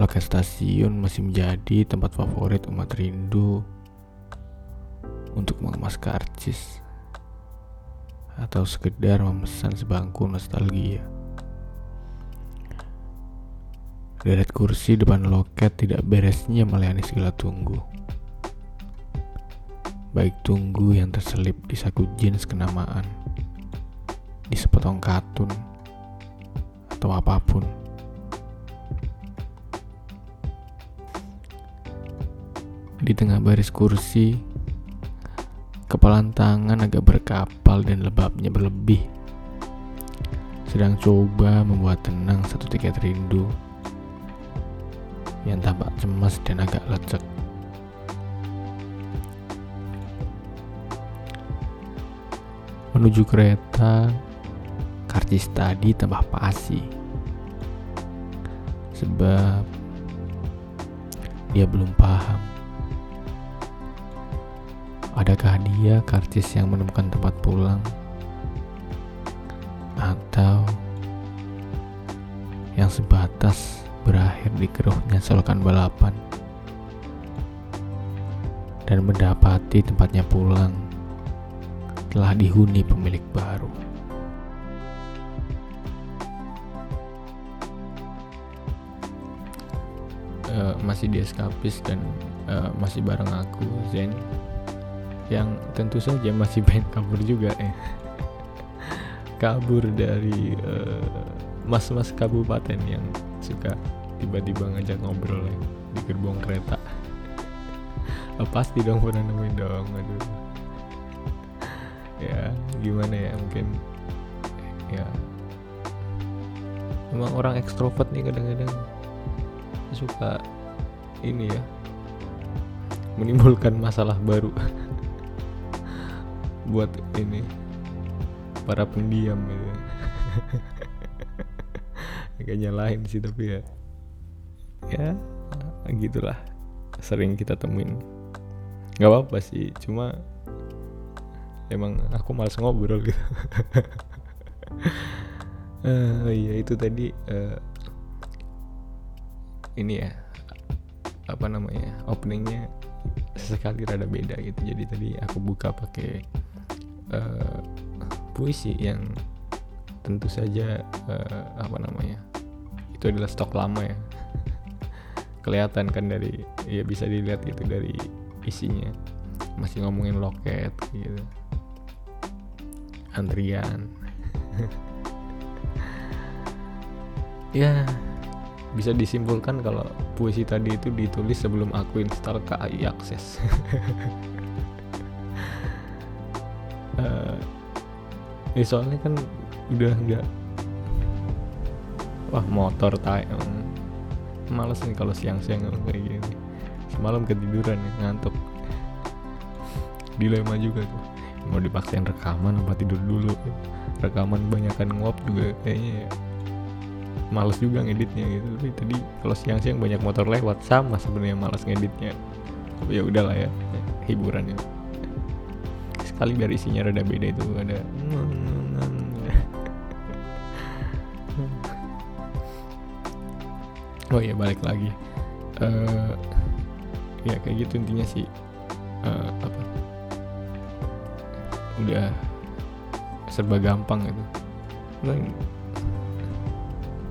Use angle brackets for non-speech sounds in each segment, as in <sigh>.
loket stasiun masih menjadi tempat favorit umat rindu untuk mengemas karcis atau sekedar memesan sebangku nostalgia. Deret kursi depan loket tidak beresnya melayani segala tunggu. Baik tunggu yang terselip di saku jeans kenamaan, di sepotong katun, atau apa pun. Di tengah baris kursi, kepalan tangan agak berkapal dan lebabnya berlebih. Sedang coba membuat tenang satu tiket rindu yang tampak cemas dan agak lecek. Menuju kereta, karcis tadi tambah pasi. Sebab dia belum paham Adakah dia karcis yang menemukan tempat pulang? Atau yang sebatas berakhir di keruhnya selokan balapan dan mendapati tempatnya pulang telah dihuni pemilik baru. Uh, masih di eskapis dan uh, masih bareng aku Zen yang tentu saja masih <laughs> pengen kabur juga ya. Kabur dari eh, mas-mas kabupaten yang suka tiba-tiba ngajak ngobrol ya, di gerbong kereta. <laughs> Oh, pasti dong pernah nemuin dong aduh. Ya gimana ya mungkin ya. Memang orang ekstrovert nih kadang-kadang suka ini ya menimbulkan masalah baru <laughs> buat ini para pendiam gitu. <laughs> Agak nyalahin sih tapi ya ya gitulah. Sering kita temuin. Nggak apa-apa sih cuma emang aku malas ngobrol gitu. Uh, <laughs> iya itu tadi uh, ini ya apa namanya openingnya sesekali rada beda gitu. Jadi tadi aku buka pakai uh, puisi yang tentu saja uh, apa namanya itu adalah stok lama ya. <laughs> Kelihatan kan dari ya bisa dilihat itu dari isinya. Masih ngomongin loket gitu. Antrian. <laughs> Ya bisa disimpulkan kalau puisi tadi itu ditulis sebelum aku install KAI Access <laughs> uh, ya soalnya kan udah nggak wah motor tay males nih kalau siang-siang kayak gini. Semalam ketiduran ya, ngantuk. Dilema juga tuh. Mau dipaksain rekaman apa tidur dulu? Rekaman banyakkan nguap juga kayaknya ya. Males juga ngeditnya gitu. Tapi tadi kalau siang-siang banyak motor lewat sama sebenarnya males ngeditnya. Tapi ya udahlah ya hiburan kali biar isinya rada beda itu ada. <laughs> Oh ya balik lagi. Uh, ya kayak gitu intinya sih. Uh, apa? Udah serba gampang gitu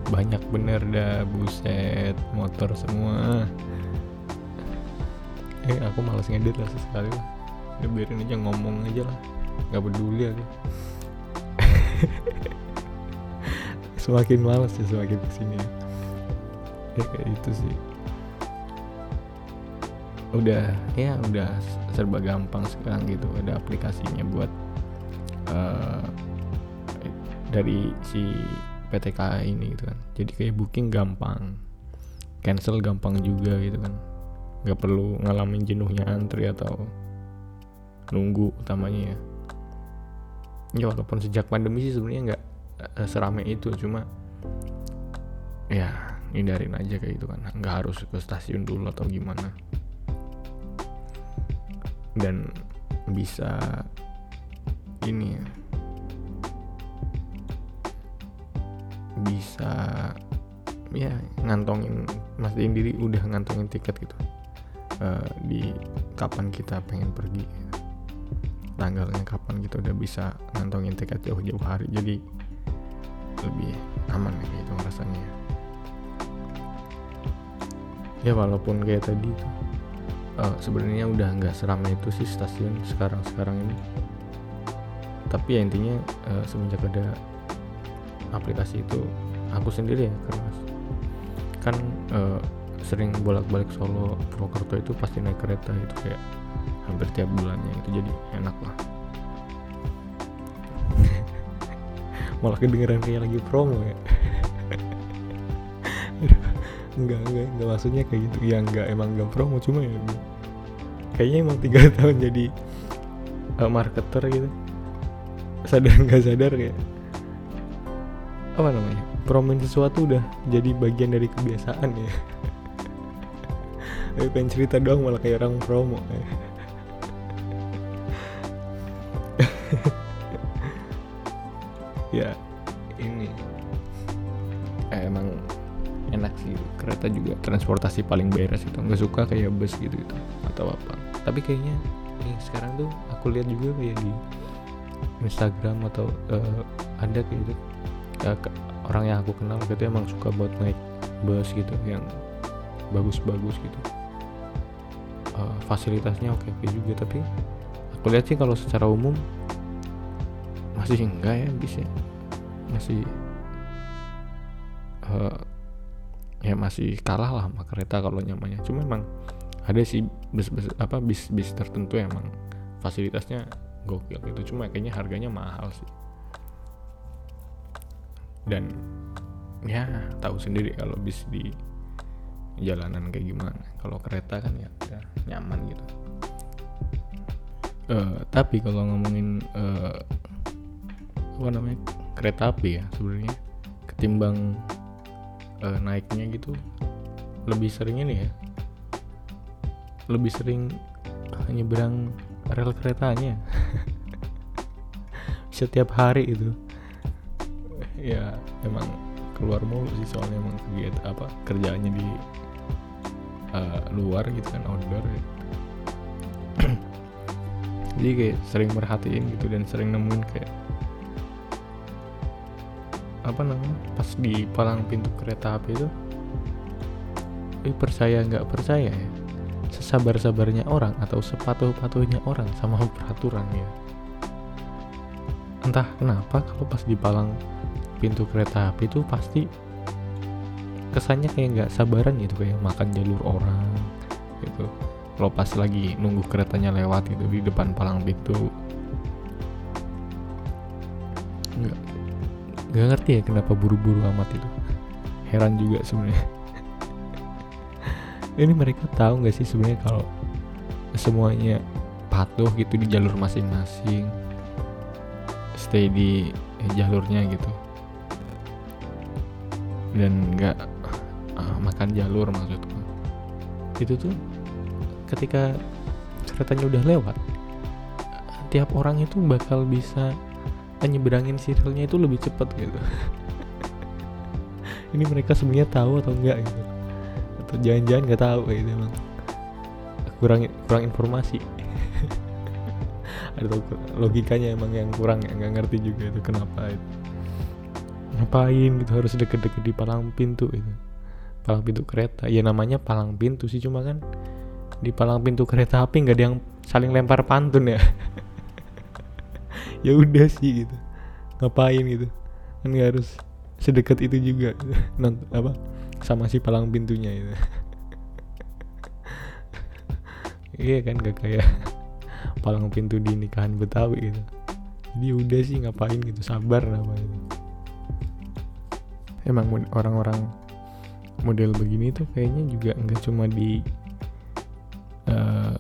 banyak bener dah buset motor semua. Eh aku malas ngedit lah sesekali lah ya biarin aja ngomong aja lah. Nggak peduli aku. <laughs> Semakin males ya semakin ke sini ya. Kayak itu sih. Udah ya udah serba gampang sekarang gitu. Ada aplikasinya buat uh, dari si PTK ini gitu kan. Jadi kayak booking gampang. Cancel gampang juga gitu kan. Nggak perlu ngalamin jenuhnya antri atau nunggu utamanya ya. Ya walaupun sejak pandemi sih sebenarnya nggak uh, serame itu cuma ya hindarin aja kayak gitu kan. Nggak harus ke stasiun dulu atau gimana. Dan bisa ini ya. Bisa ya ngantongin mastiin diri udah ngantongin tiket gitu. Uh, di kapan kita pengen pergi tanggalnya kapan kita udah bisa ngantongin tiket jauh-jauh hari. Jadi lebih aman gitu rasanya ya. Walaupun kayak tadi tuh uh, sebenarnya udah nggak seramai itu sih stasiun sekarang sekarang ini. Tapi ya intinya uh, semenjak ada aplikasi itu aku sendiri ya karena kan uh, sering bolak-balik Solo Purwokerto itu pasti naik kereta itu kayak hampir tiap bulannya itu jadi enak lah. <laughs> Malah kedengeran kayak lagi promo ya. <laughs> Enggak enggak enggak maksudnya kayak gitu. Ya enggak emang enggak promo cuma ya kayaknya emang tiga <laughs> tahun jadi uh, marketer gitu. Sadar nggak sadar kayak apa namanya promoin sesuatu udah jadi bagian dari kebiasaan ya. Tapi pengen cerita doang malah kayak orang promo ya. Ya ini. Eh, emang enak sih. Kereta juga transportasi paling beres itu nggak suka kayak bus gitu gitu atau apa. Tapi kayaknya ini sekarang tuh aku lihat juga kayak di Instagram atau uh, ada kayak gitu. Uh, orang yang aku kenal gitu emang suka buat naik bus gitu yang bagus-bagus gitu. Uh, fasilitasnya oke oke juga. Tapi aku lihat sih kalau secara umum masih enggak ya bisa masih uh, ya masih kalah lah sama kereta kalau nyamannya. Cuma emang ada sih bis, bis apa bis bis tertentu emang fasilitasnya gokil gitu. Cuma kayaknya harganya mahal sih. Dan ya tahu sendiri kalau bis di jalanan kayak gimana. Kalau kereta kan ya udah nyaman gitu. Uh, tapi kalau ngomongin uh, apa namanya kereta api ya sebenarnya. Ketimbang uh, naiknya gitu lebih sering ini ya. Lebih sering nyebrang rel keretanya. <laughs> Setiap hari itu. Ya emang keluar mulu sih soalnya emang kegiatan apa kerjaannya di uh, luar gitu kan outdoor ya. <clears throat> jadi kayak sering merhatiin gitu dan sering nemuin kayak apa namanya pas di palang pintu kereta api itu eh percaya nggak percaya ya? Sesabar-sabarnya orang atau sepatuh-patuhnya orang sama peraturan ya. Entah kenapa kalau pas di palang pintu kereta api itu pasti kesannya kayak nggak sabaran gitu kayak makan jalur orang gitu. Kalau pas lagi nunggu keretanya lewat gitu di depan palang pintu nggak ngerti ya kenapa buru-buru amat itu. Heran juga sebenarnya. <laughs> Ini mereka tahu nggak sih sebenarnya kalau semuanya patuh gitu di jalur masing-masing stay di jalurnya gitu. Dan nggak uh, makan jalur maksudku. Itu tuh ketika keretanya udah lewat tiap orang itu bakal bisa nyeberangin circle-nya itu lebih cepat gitu. <laughs> Ini mereka sebenarnya tahu atau enggak gitu. Atau jangan-jangan nggak tahu gitu emang. Kurang kurang informasi. <laughs> Ada logikanya emang yang kurang ya nggak ngerti juga itu kenapa itu. Ngapain gitu harus deket-deket di palang pintu itu palang pintu kereta. Ya namanya palang pintu sih cuma kan di palang pintu kereta api nggak ada yang saling lempar pantun ya <laughs> ya udah sih gitu. Ngapain gitu? Kan gak harus sedekat itu juga. Gitu. Apa? Sama si palang pintunya itu <laughs> iya kan gak kayak palang pintu di nikahan Betawi gitu. Jadi ya udah sih ngapain gitu? Sabar apa itu emang orang-orang model begini tuh kayaknya juga nggak cuma di uh,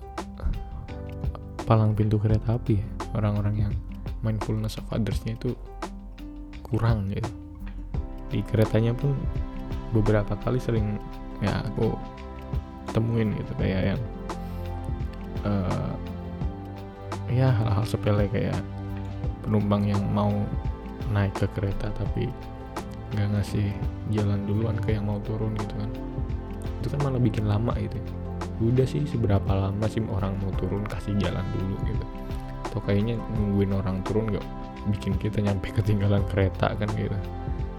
palang pintu kereta api ya. Orang-orang yang mindfulness of othersnya itu kurang gitu. Di keretanya pun beberapa kali sering ya aku temuin gitu kayak yang uh, ya hal-hal sepele kayak penumpang yang mau naik ke kereta tapi nggak ngasih jalan duluan ke yang mau turun gitu kan. Itu kan malah bikin lama gitu. Udah sih seberapa lama sih orang mau turun kasih jalan dulu gitu atau kayaknya nungguin orang turun nggak bikin kita nyampe ketinggalan kereta kan gitu.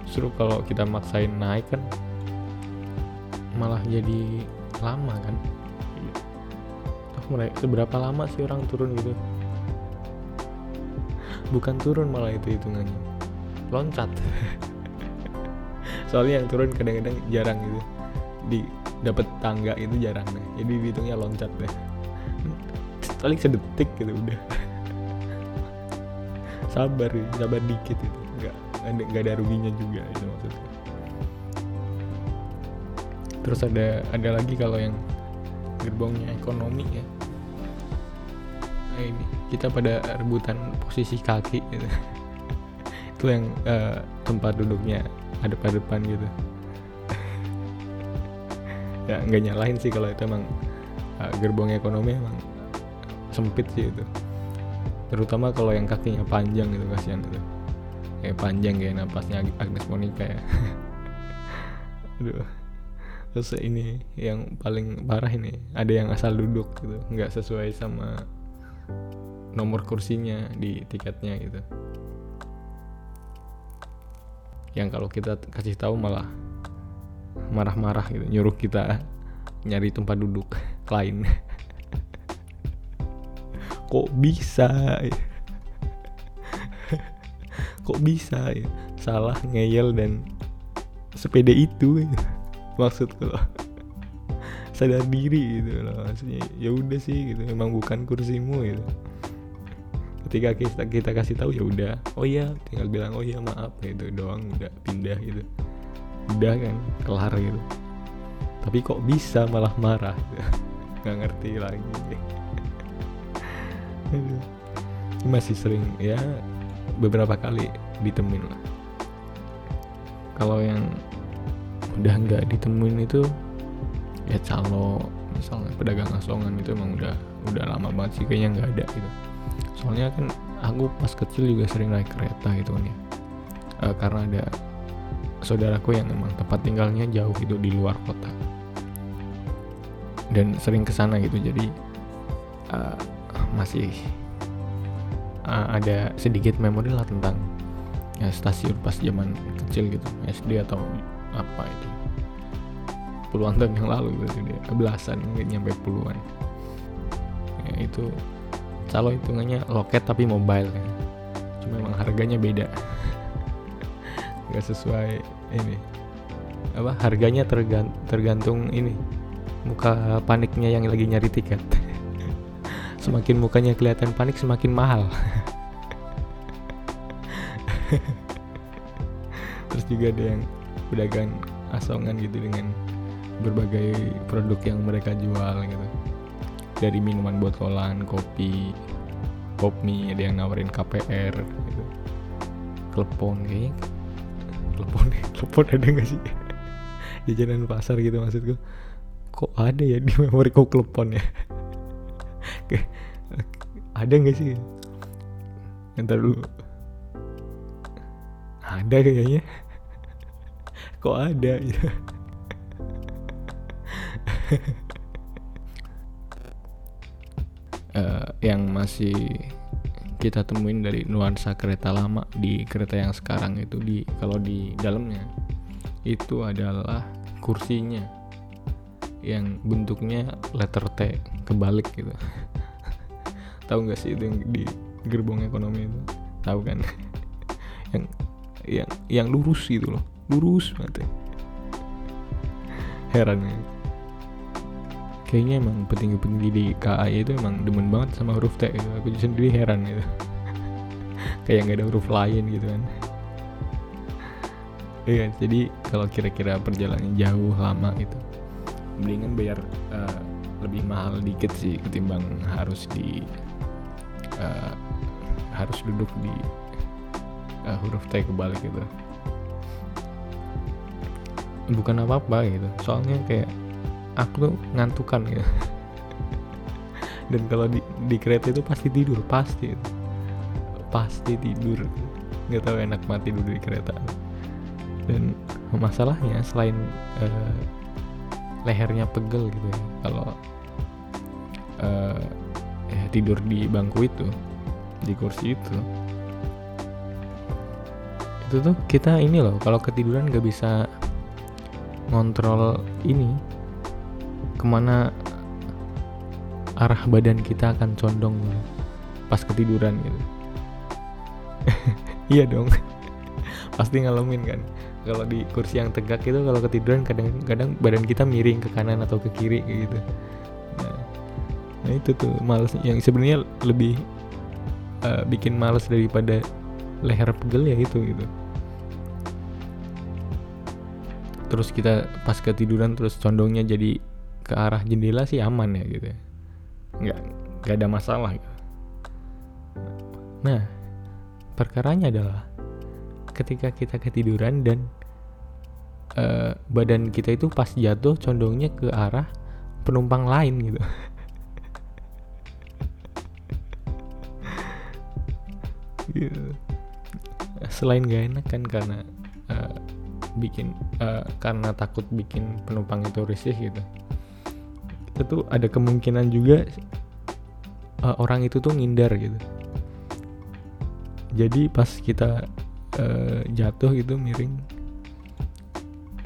Justru kalau kita maksain naik kan malah jadi lama kan. Toh mulai seberapa lama sih orang turun gitu? Bukan turun malah itu hitungannya. Loncat. <laughs> Soalnya yang turun kadang-kadang jarang gitu. Di dapat tangga itu jarang deh jadi dihitungnya loncat deh. Paling sedetik gitu udah sabar sabar dikit itu. Nggak nggak ada ruginya juga itu maksudnya. Terus ada ada lagi kalau yang gerbongnya ekonomi ya. Nah ini kita pada rebutan posisi kaki gitu. <laughs> Itu yang eh, tempat duduknya ada pada depan gitu. <laughs> Ya nggak nyalahin sih kalau itu emang eh, gerbong ekonomi emang sempit sih itu terutama kalau yang kakinya panjang gitu kasihan gitu kayak panjang kayak napasnya Ag- Agnes Monica ya. <laughs> Aduh. Terus ini yang paling parah ini ada yang asal duduk gitu nggak sesuai sama nomor kursinya di tiketnya gitu. Yang kalau kita kasih tahu malah marah-marah gitu nyuruh kita nyari tempat duduk <laughs> lain kok bisa ya? kok bisa ya? salah ngeyel dan sepede itu ya? maksudku loh sadar diri gitu loh maksudnya ya udah sih gitu memang bukan kursimu gitu ketika kita kita kasih tahu ya udah oh iya tinggal bilang oh iya maaf gitu doang udah pindah gitu udah kan kelar gitu tapi kok bisa malah marah <laughs> nggak ngerti lagi. Masih sering ya beberapa kali ditemuin lah. Kalau yang udah nggak ditemuin itu ya calo misalnya pedagang asongan itu emang udah udah lama banget sih kayaknya nggak ada gitu. Soalnya kan aku pas kecil juga sering naik kereta gitu kan ya. Eh, karena ada saudaraku yang emang tempat tinggalnya jauh gitu di luar kota. Dan sering ke sana gitu jadi eh, masih eh, ada sedikit memori lah tentang ya, stasiun pas zaman kecil gitu SD atau apa itu. Puluhan tahun yang lalu gitu dia belasan mungkin nyampe puluhan. Ya, itu calo hitungannya loket tapi mobile kan. Cuma emang harganya beda. <laughs> Nggak sesuai ini. Apa harganya tergan- tergantung ini. Muka paniknya yang lagi nyari tiket semakin mukanya kelihatan panik semakin mahal. Terus juga ada yang pedagang asongan gitu dengan berbagai produk yang mereka jual gitu. Dari minuman botolan kopi pop mie ada yang nawarin KPR gitu. Klepon kayaknya. Klepon <laughs> klepon ada nggak sih? Jajanan pasar gitu maksudku. Kok ada ya di memori kok klepon ya ada nggak sih? Ntar dulu. Ada kayaknya. Kok ada ya <laughs> Eh, yang masih kita temuin dari nuansa kereta lama di kereta yang sekarang itu di kalau di dalamnya itu adalah kursinya yang bentuknya letter T kebalik gitu tahu nggak sih itu yang di gerbong ekonomi itu tahu kan <laughs> yang yang yang lurus gitu loh lurus banget ya. heran ya. kayaknya emang petinggi-petinggi di KAI itu emang demen banget sama huruf T gitu. aku sendiri heran gitu <laughs> kayak nggak ada huruf lain gitu kan iya jadi kalau kira-kira perjalanan jauh lama gitu mendingan bayar eh, lebih mahal dikit sih ketimbang harus di eh, harus duduk di eh, huruf T kebalik gitu. Bukan apa-apa gitu. Soalnya kayak aku tuh ngantukan gitu. <laughs> Dan kalau di, di kereta itu pasti tidur pasti itu. pasti tidur. Nggak tahu enak mati tidur di kereta. Dan masalahnya selain uh, lehernya pegel gitu ya kalau uh, eh, tidur di bangku itu di kursi itu. Itu tuh kita ini loh kalau ketiduran nggak bisa ngontrol ini ke mana arah badan kita akan condong pas ketiduran gitu. <laughs> Iya dong <laughs> pasti ngalamin kan. Kalau di kursi yang tegak itu kalau ketiduran kadang-kadang badan kita miring ke kanan atau ke kiri gitu nah itu tuh males yang sebenarnya lebih uh, bikin males daripada leher pegel ya itu gitu terus kita pas ketiduran terus condongnya jadi ke arah jendela sih aman ya gitu ya nggak nggak ada masalah gitu. nah perkaranya adalah ketika kita ketiduran dan uh, badan kita itu pas jatuh condongnya ke arah penumpang lain gitu. <laughs> gitu. Selain gak enak kan karena uh, bikin uh, karena takut bikin penumpang itu risih gitu. Itu ada kemungkinan juga uh, orang itu tuh ngindar gitu. Jadi pas kita uh, jatuh gitu miring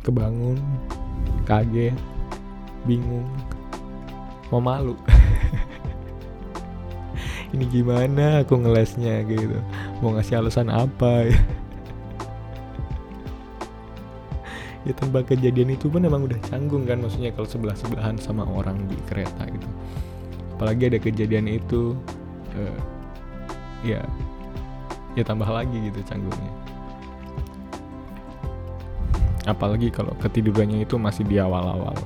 kebangun kaget bingung mau malu ini gimana aku ngelesnya gitu. Mau ngasih alasan apa ya? Ya kejadian itu pun emang udah canggung kan maksudnya kalau sebelah sebelahan sama orang di kereta gitu. Apalagi ada kejadian itu uh, ya ya tambah lagi gitu canggungnya. Apalagi kalau ketidurannya itu masih di awal-awal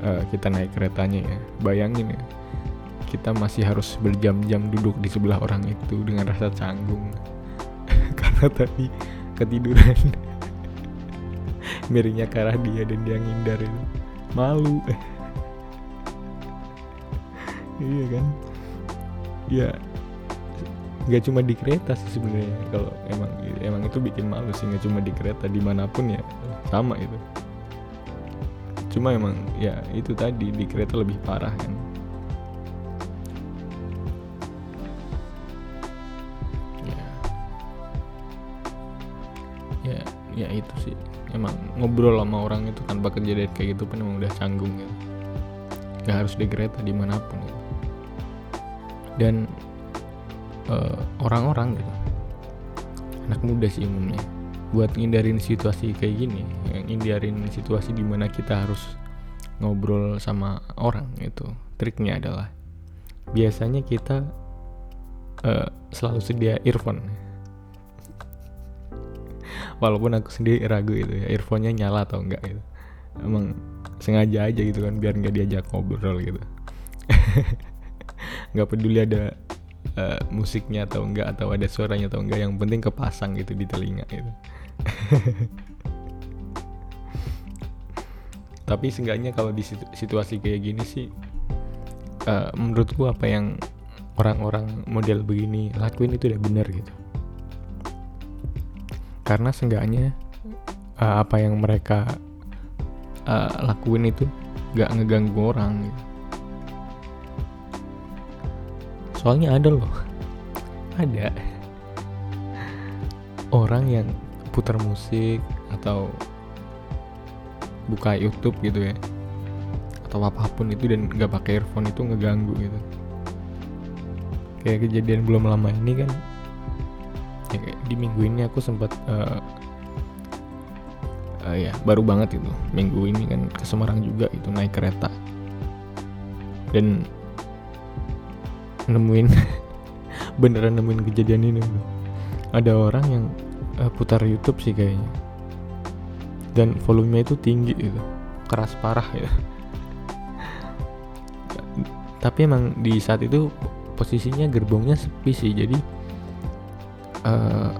uh, kita naik keretanya ya. Bayangin ya kita masih harus berjam-jam duduk di sebelah orang itu dengan rasa canggung. <laughs> Karena tadi ketiduran. <laughs> Miringnya ke arah dia dan dia ngindar itu. Malu. <laughs> Iya kan? Ya nggak cuma di kereta sih sebenarnya. Kalau emang emang itu bikin malu sih nggak cuma di kereta di mana pun ya sama itu. Cuma emang ya itu tadi di kereta lebih parah kan ya ya itu sih. Emang ngobrol sama orang itu tanpa kejadian kayak gitu pun emang udah canggung gitu gak harus di kereta di mana pun gitu. dan eh, orang-orang gitu anak muda sih umumnya buat ngindarin situasi kayak gini ngindarin situasi di mana kita harus ngobrol sama orang itu triknya adalah biasanya kita uh, selalu sedia earphone walaupun aku sendiri ragu itu ya earphone-nya nyala atau enggak gitu. Emang sengaja aja gitu kan biar nggak diajak ngobrol gitu. <laughs> Nggak peduli ada uh, musiknya atau enggak atau ada suaranya atau enggak yang penting kepasang gitu di telinga gitu. <laughs> Tapi seenggaknya kalau di situasi kayak gini sih uh, menurutku apa yang orang-orang model begini lakuin itu udah bener gitu karena seenggaknya uh, apa yang mereka uh, lakuin itu gak ngeganggu orang. Soalnya ada loh. Ada. Orang yang putar musik atau buka YouTube gitu ya atau apa pun itu dan nggak pakai earphone itu ngeganggu gitu. Kayak kejadian belum lama ini kan ya di minggu ini aku sempat uh, uh, ya baru banget itu. Minggu ini kan ke Semarang juga itu naik kereta. Dan nemuin <laughs> beneran nemuin kejadian ini ada orang yang uh, putar YouTube sih kayaknya. Dan volumenya itu tinggi gitu. Keras parah ya. <laughs> Tapi emang di saat itu posisinya gerbongnya sepi sih jadi uh,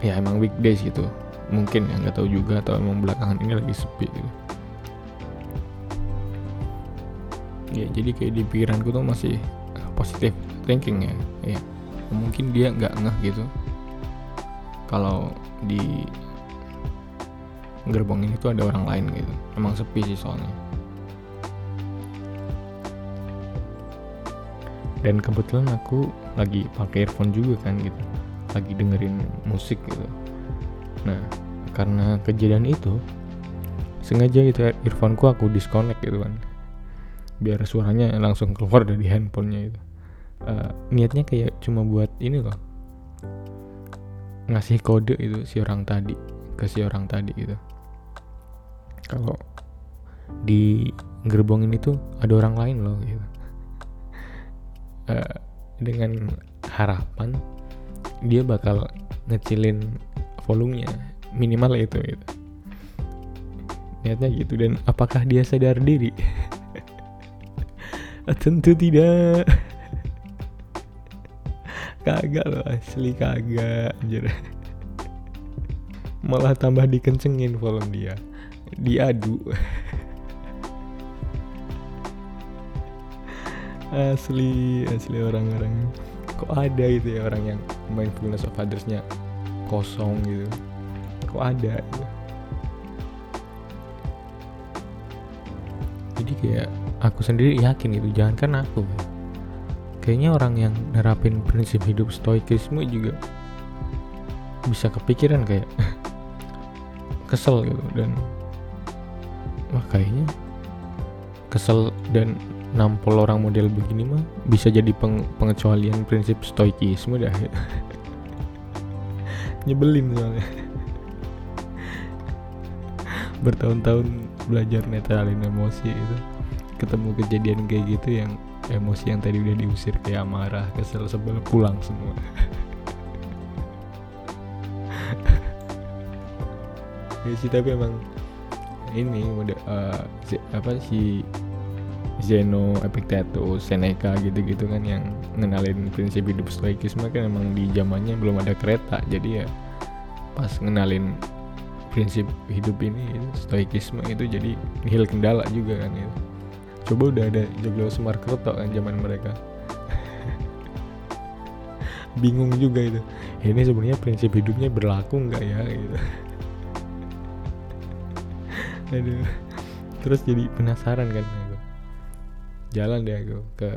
ya emang weekdays gitu. Mungkin ya nggak tahu juga atau emang belakangan ini lagi sepi gitu. Ya jadi kayak di pikiranku tuh masih positif thinking ya. Ya mungkin dia nggak ngeh gitu. Kalau di gerbong ini tuh ada orang lain gitu. Emang sepi sih soalnya. Dan kebetulan aku lagi pakai earphone juga kan gitu lagi dengerin musik gitu. Nah karena kejadian itu sengaja itu earphoneku aku disconnect gitu kan. Biar suaranya langsung keluar dari handphonenya itu uh, niatnya kayak cuma buat ini loh. Ngasih kode itu si orang tadi ke si orang tadi gitu. Kalau di gerbong ini tuh ada orang lain loh gitu. Uh, dengan harapan dia bakal ngecilin volumenya minimal itu gitu. Niatnya gitu dan apakah dia sadar diri? <laughs> Tentu tidak. <laughs> Kagak loh asli kagak anjir. Malah tambah dikencengin volume dia. Diadu. <laughs> Asli asli orang-orang kok ada itu ya orang yang mindfulness of othersnya kosong gitu kok ada gitu. jadi kayak aku sendiri yakin itu jangan kan aku kayaknya orang yang nerapin prinsip hidup stoikisme juga bisa kepikiran kayak <laughs> kesel gitu dan wah kayaknya kesel dan nampol orang model begini mah bisa jadi peng pengecualian prinsip stoikisme dah. <laughs> Nyebelin soalnya. <laughs> Bertahun-tahun belajar netralin emosi itu ketemu kejadian kayak gitu yang emosi yang tadi udah diusir kayak marah kesel sebel pulang semua. <laughs> Ya sih tapi emang ini udah uh, apa sih Zeno, Epictetus, Seneca gitu-gitu kan yang ngenalin prinsip hidup stoikisme kan emang di zamannya belum ada kereta. Jadi ya pas ngenalin prinsip hidup ini stoikisme itu jadi nihil kendala juga kan gitu. Coba udah ada Joglo Semarkerto kan zaman mereka. <laughs> Bingung juga itu. Ini sebenarnya prinsip hidupnya berlaku nggak ya gitu. <laughs> Aduh. Terus jadi penasaran kan jalan deh aku ke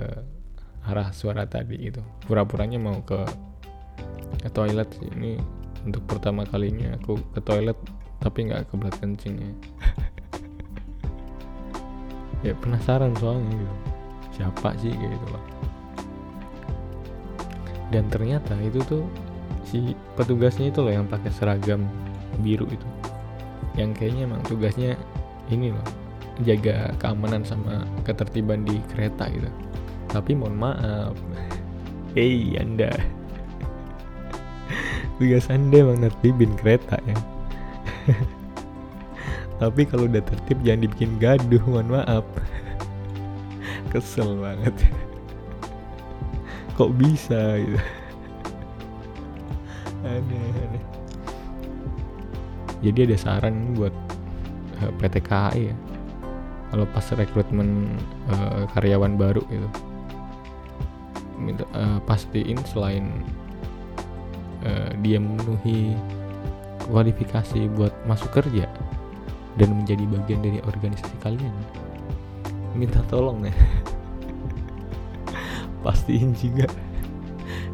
arah suara tadi itu pura-puranya mau ke ke toilet ini untuk pertama kalinya aku ke toilet tapi nggak kebelat kencing ya <laughs> ya penasaran soalnya gitu. Siapa sih gitu loh dan ternyata itu tuh si petugasnya itu loh yang pakai seragam biru itu. Yang kayaknya emang tugasnya ini loh jaga keamanan sama ketertiban di kereta gitu. Tapi mohon maaf. <laughs> Hei anda. <laughs> Tugas anda emang nertibin kereta ya. <laughs> Tapi kalau udah tertib jangan dibikin gaduh mohon maaf. Kesel banget. Kok bisa gitu? Aneh aneh. Jadi ada saran buat eh, PT KAI ya kalau pas rekrutmen uh, karyawan baru itu minta uh, pastiin selain uh, dia memenuhi kualifikasi buat masuk kerja dan menjadi bagian dari organisasi kalian minta tolong ya. <laughs> Pastiin juga.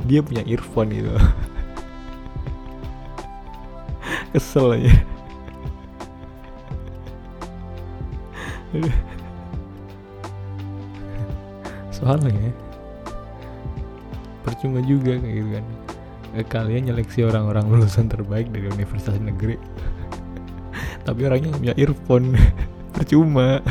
Dia punya earphone itu <laughs> kesel aja <laughs> soalnya percuma juga kayak gitu kan. Eh, kalian nyeleksi orang-orang lulusan terbaik dari universitas negeri. <laughs> Tapi orangnya punya earphone. <laughs> Percuma